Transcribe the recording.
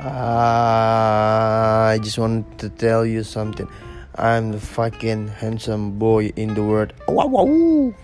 Uh, I just wanted to tell you something. I'm the fucking handsome boy in the world. Wow, wow.